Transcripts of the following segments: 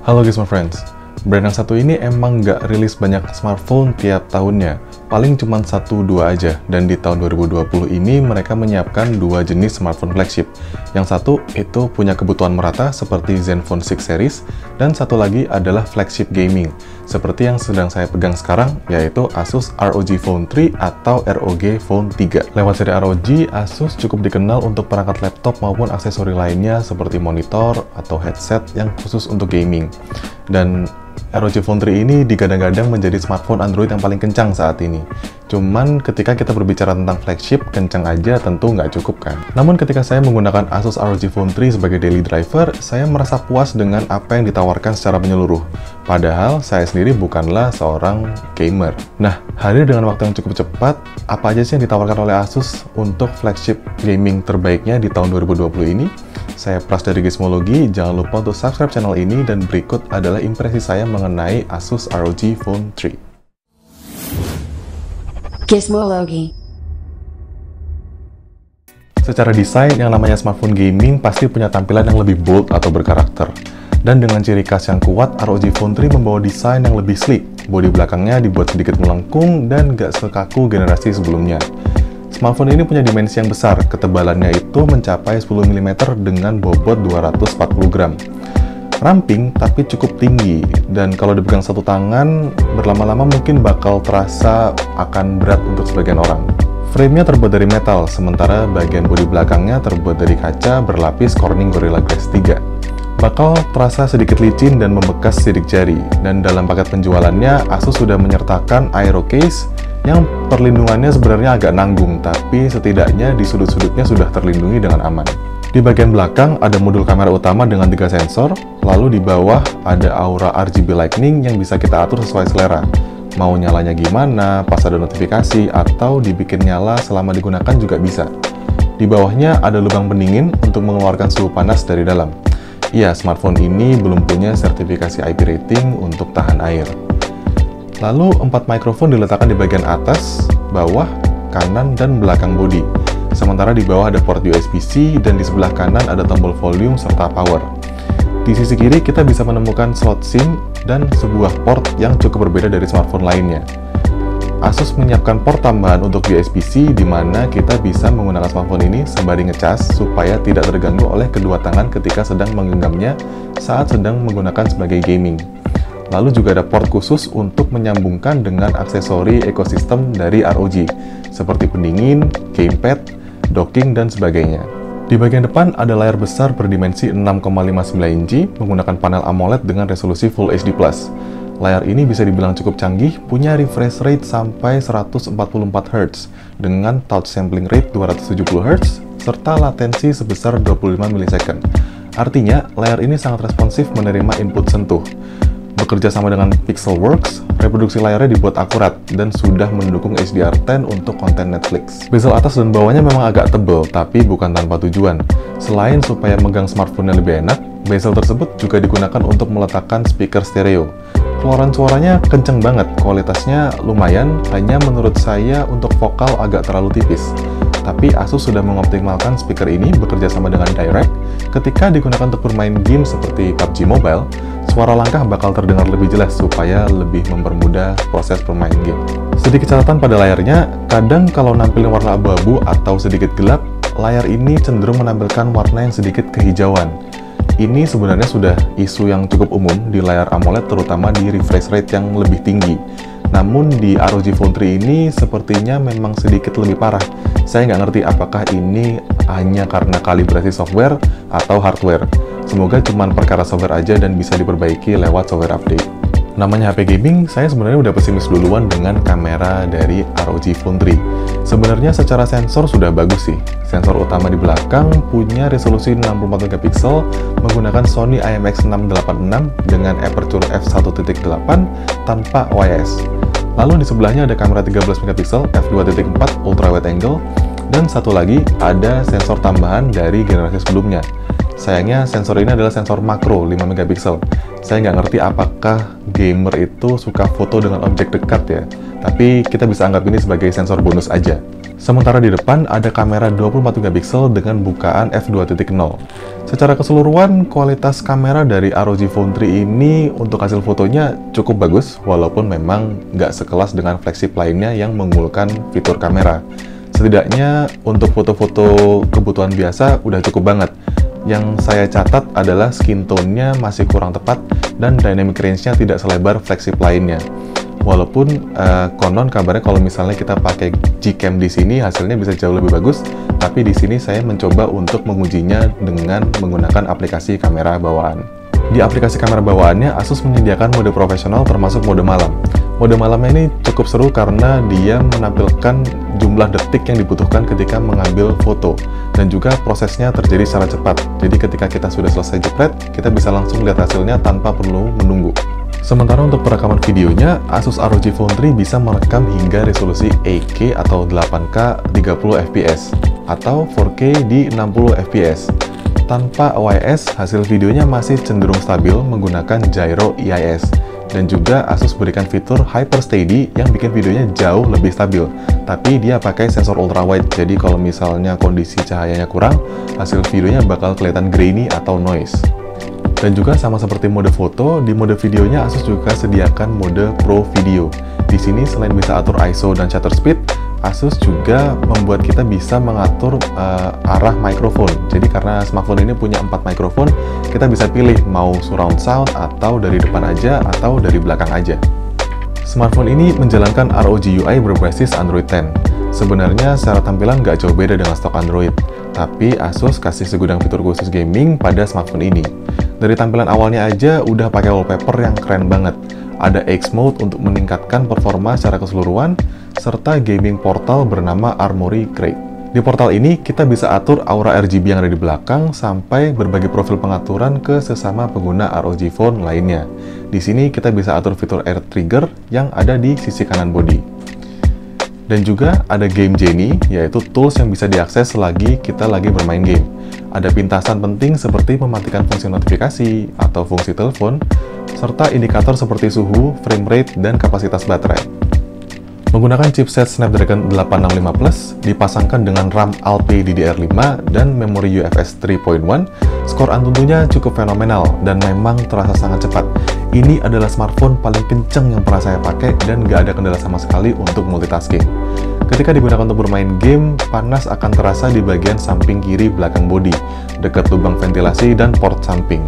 Halo guys my friends, brand yang satu ini emang nggak rilis banyak smartphone tiap tahunnya, paling cuma satu dua aja. Dan di tahun 2020 ini mereka menyiapkan dua jenis smartphone flagship. Yang satu itu punya kebutuhan merata seperti Zenfone 6 series, dan satu lagi adalah flagship gaming, seperti yang sedang saya pegang sekarang, yaitu Asus ROG Phone 3 atau ROG Phone 3. Lewat seri ROG, Asus cukup dikenal untuk perangkat laptop maupun aksesori lainnya seperti monitor atau headset yang khusus untuk gaming. Dan ROG Phone 3 ini digadang-gadang menjadi smartphone Android yang paling kencang saat ini. Cuman ketika kita berbicara tentang flagship, kencang aja tentu nggak cukup kan. Namun ketika saya menggunakan Asus ROG Phone 3 sebagai daily driver, saya merasa puas dengan apa yang ditawarkan secara menyeluruh. Padahal saya sendiri bukanlah seorang gamer. Nah, hadir dengan waktu yang cukup cepat, apa aja sih yang ditawarkan oleh Asus untuk flagship gaming terbaiknya di tahun 2020 ini? Saya Pras dari Gizmologi, jangan lupa untuk subscribe channel ini dan berikut adalah impresi saya mengenai Asus ROG Phone 3. Gizmology. Secara desain, yang namanya smartphone gaming pasti punya tampilan yang lebih bold atau berkarakter. Dan dengan ciri khas yang kuat, ROG Phone 3 membawa desain yang lebih sleek. Bodi belakangnya dibuat sedikit melengkung dan gak sekaku generasi sebelumnya. Smartphone ini punya dimensi yang besar, ketebalannya itu mencapai 10 mm dengan bobot 240 gram. Ramping tapi cukup tinggi, dan kalau dipegang satu tangan, berlama-lama mungkin bakal terasa akan berat untuk sebagian orang. Frame-nya terbuat dari metal, sementara bagian bodi belakangnya terbuat dari kaca berlapis Corning Gorilla Glass 3. Bakal terasa sedikit licin dan membekas sidik jari, dan dalam paket penjualannya, Asus sudah menyertakan Aero Case yang perlindungannya sebenarnya agak nanggung, tapi setidaknya di sudut-sudutnya sudah terlindungi dengan aman. Di bagian belakang ada modul kamera utama dengan tiga sensor, lalu di bawah ada aura RGB lightning yang bisa kita atur sesuai selera. Mau nyalanya gimana, pas ada notifikasi, atau dibikin nyala selama digunakan juga bisa. Di bawahnya ada lubang pendingin untuk mengeluarkan suhu panas dari dalam. Iya, smartphone ini belum punya sertifikasi IP rating untuk tahan air. Lalu, empat mikrofon diletakkan di bagian atas, bawah, kanan, dan belakang bodi. Sementara di bawah ada port USB-C dan di sebelah kanan ada tombol volume serta power. Di sisi kiri kita bisa menemukan slot SIM dan sebuah port yang cukup berbeda dari smartphone lainnya. Asus menyiapkan port tambahan untuk USB-C di mana kita bisa menggunakan smartphone ini sembari ngecas supaya tidak terganggu oleh kedua tangan ketika sedang menggenggamnya saat sedang menggunakan sebagai gaming. Lalu juga ada port khusus untuk menyambungkan dengan aksesori ekosistem dari ROG, seperti pendingin, gamepad, docking, dan sebagainya. Di bagian depan ada layar besar berdimensi 6,59 inci menggunakan panel AMOLED dengan resolusi Full HD+. Layar ini bisa dibilang cukup canggih, punya refresh rate sampai 144 Hz dengan touch sampling rate 270 Hz serta latensi sebesar 25 millisecond. Artinya, layar ini sangat responsif menerima input sentuh. Bekerja sama dengan Pixelworks, reproduksi layarnya dibuat akurat dan sudah mendukung HDR10 untuk konten Netflix. Bezel atas dan bawahnya memang agak tebal, tapi bukan tanpa tujuan. Selain supaya megang smartphone-nya lebih enak, bezel tersebut juga digunakan untuk meletakkan speaker stereo. Keluaran suaranya kenceng banget, kualitasnya lumayan, hanya menurut saya untuk vokal agak terlalu tipis. Tapi Asus sudah mengoptimalkan speaker ini bekerja sama dengan direct ketika digunakan untuk bermain game seperti PUBG Mobile, suara langkah bakal terdengar lebih jelas supaya lebih mempermudah proses bermain game. Sedikit catatan pada layarnya, kadang kalau nampilin warna abu-abu atau sedikit gelap, layar ini cenderung menampilkan warna yang sedikit kehijauan. Ini sebenarnya sudah isu yang cukup umum di layar AMOLED terutama di refresh rate yang lebih tinggi. Namun di ROG Phone 3 ini sepertinya memang sedikit lebih parah. Saya nggak ngerti apakah ini hanya karena kalibrasi software atau hardware. Semoga cuma perkara software aja dan bisa diperbaiki lewat software update. Namanya HP gaming, saya sebenarnya udah pesimis duluan dengan kamera dari ROG Phone 3. Sebenarnya secara sensor sudah bagus sih. Sensor utama di belakang punya resolusi 64 MP menggunakan Sony IMX686 dengan aperture f1.8 tanpa OIS. Lalu di sebelahnya ada kamera 13 MP f2.4 ultra wide angle dan satu lagi ada sensor tambahan dari generasi sebelumnya. Sayangnya sensor ini adalah sensor makro 5 MP. Saya nggak ngerti apakah gamer itu suka foto dengan objek dekat ya. Tapi kita bisa anggap ini sebagai sensor bonus aja. Sementara di depan ada kamera 24 MP dengan bukaan f2.0. Secara keseluruhan, kualitas kamera dari ROG Phone 3 ini untuk hasil fotonya cukup bagus, walaupun memang nggak sekelas dengan flagship lainnya yang mengulkan fitur kamera. Setidaknya untuk foto-foto kebutuhan biasa udah cukup banget. Yang saya catat adalah skin tone-nya masih kurang tepat dan dynamic range-nya tidak selebar flagship lainnya. Walaupun uh, konon kabarnya kalau misalnya kita pakai Gcam di sini hasilnya bisa jauh lebih bagus, tapi di sini saya mencoba untuk mengujinya dengan menggunakan aplikasi kamera bawaan. Di aplikasi kamera bawaannya, Asus menyediakan mode profesional termasuk mode malam. Mode malam ini cukup seru karena dia menampilkan jumlah detik yang dibutuhkan ketika mengambil foto dan juga prosesnya terjadi secara cepat. Jadi ketika kita sudah selesai jepret, kita bisa langsung lihat hasilnya tanpa perlu menunggu. Sementara untuk perekaman videonya, Asus ROG Phone 3 bisa merekam hingga resolusi 8K atau 8K 30 fps atau 4K di 60 fps. Tanpa OIS, hasil videonya masih cenderung stabil menggunakan gyro EIS. Dan juga Asus berikan fitur Hyper Steady yang bikin videonya jauh lebih stabil. Tapi dia pakai sensor ultra wide, jadi kalau misalnya kondisi cahayanya kurang, hasil videonya bakal kelihatan grainy atau noise. Dan juga sama seperti mode foto, di mode videonya Asus juga sediakan mode Pro Video. Di sini selain bisa atur ISO dan shutter speed, Asus juga membuat kita bisa mengatur uh, arah mikrofon. Jadi karena smartphone ini punya empat mikrofon, kita bisa pilih mau surround sound atau dari depan aja atau dari belakang aja. Smartphone ini menjalankan ROG UI berbasis Android 10. Sebenarnya secara tampilan nggak jauh beda dengan stok Android, tapi Asus kasih segudang fitur khusus gaming pada smartphone ini. Dari tampilan awalnya aja udah pakai wallpaper yang keren banget. Ada X Mode untuk meningkatkan performa secara keseluruhan, serta gaming portal bernama Armory Crate. Di portal ini, kita bisa atur aura RGB yang ada di belakang sampai berbagai profil pengaturan ke sesama pengguna ROG Phone lainnya. Di sini kita bisa atur fitur Air Trigger yang ada di sisi kanan body. Dan juga ada Game Genie, yaitu tools yang bisa diakses selagi kita lagi bermain game. Ada pintasan penting seperti mematikan fungsi notifikasi atau fungsi telepon, serta indikator seperti suhu, frame rate, dan kapasitas baterai. Menggunakan chipset Snapdragon 865 Plus, dipasangkan dengan RAM Alpi DDR5 dan memori UFS 3.1, skor Antutunya cukup fenomenal dan memang terasa sangat cepat. Ini adalah smartphone paling kenceng yang pernah saya pakai dan nggak ada kendala sama sekali untuk multitasking. Ketika digunakan untuk bermain game, panas akan terasa di bagian samping kiri belakang bodi, dekat lubang ventilasi dan port samping.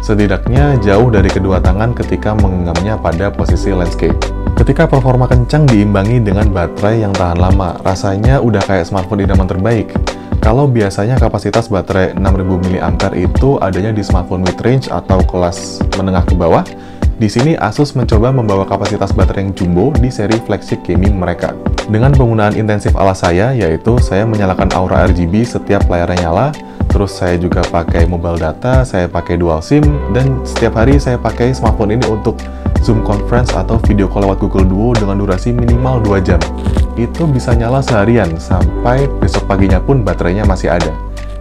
Setidaknya jauh dari kedua tangan ketika menggenggamnya pada posisi landscape. Ketika performa kencang diimbangi dengan baterai yang tahan lama, rasanya udah kayak smartphone idaman terbaik. Kalau biasanya kapasitas baterai 6000 mAh itu adanya di smartphone mid-range atau kelas menengah ke bawah, di sini Asus mencoba membawa kapasitas baterai yang jumbo di seri flagship gaming mereka. Dengan penggunaan intensif ala saya, yaitu saya menyalakan aura RGB setiap layarnya nyala, terus saya juga pakai mobile data, saya pakai dual SIM, dan setiap hari saya pakai smartphone ini untuk Zoom conference atau video call lewat Google Duo dengan durasi minimal 2 jam. Itu bisa nyala seharian, sampai besok paginya pun baterainya masih ada.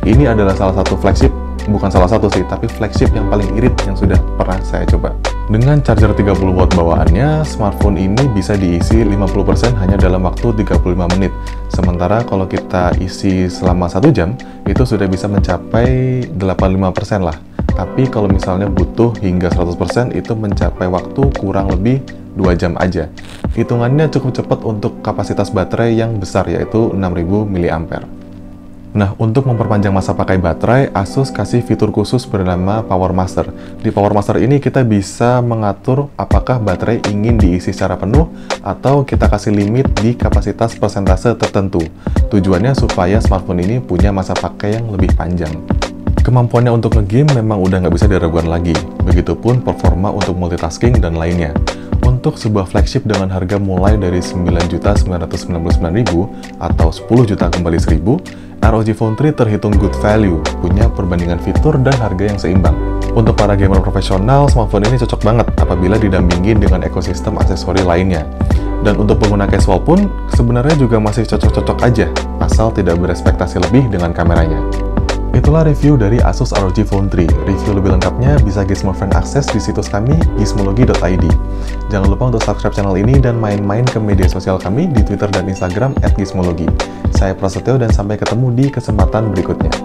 Ini adalah salah satu flagship bukan salah satu sih, tapi flagship yang paling irit yang sudah pernah saya coba. Dengan charger 30 watt bawaannya, smartphone ini bisa diisi 50% hanya dalam waktu 35 menit. Sementara kalau kita isi selama satu jam, itu sudah bisa mencapai 85% lah. Tapi kalau misalnya butuh hingga 100%, itu mencapai waktu kurang lebih 2 jam aja. Hitungannya cukup cepat untuk kapasitas baterai yang besar, yaitu 6000 mAh. Nah, untuk memperpanjang masa pakai baterai, Asus kasih fitur khusus bernama Power Master. Di Power Master ini kita bisa mengatur apakah baterai ingin diisi secara penuh atau kita kasih limit di kapasitas persentase tertentu. Tujuannya supaya smartphone ini punya masa pakai yang lebih panjang. Kemampuannya untuk ngegame memang udah nggak bisa diragukan lagi, begitupun performa untuk multitasking dan lainnya. Untuk sebuah flagship dengan harga mulai dari 9.999.000 atau 10 juta kembali 1000, ROG Phone 3 terhitung good value, punya perbandingan fitur dan harga yang seimbang. Untuk para gamer profesional, smartphone ini cocok banget apabila didampingi dengan ekosistem aksesori lainnya. Dan untuk pengguna casual pun, sebenarnya juga masih cocok-cocok aja, asal tidak berespektasi lebih dengan kameranya. Itulah review dari Asus ROG Phone 3. Review lebih lengkapnya bisa Gizmo Friend akses di situs kami gizmologi.id. Jangan lupa untuk subscribe channel ini dan main-main ke media sosial kami di Twitter dan Instagram @gizmologi. Saya Prasetyo dan sampai ketemu di kesempatan berikutnya.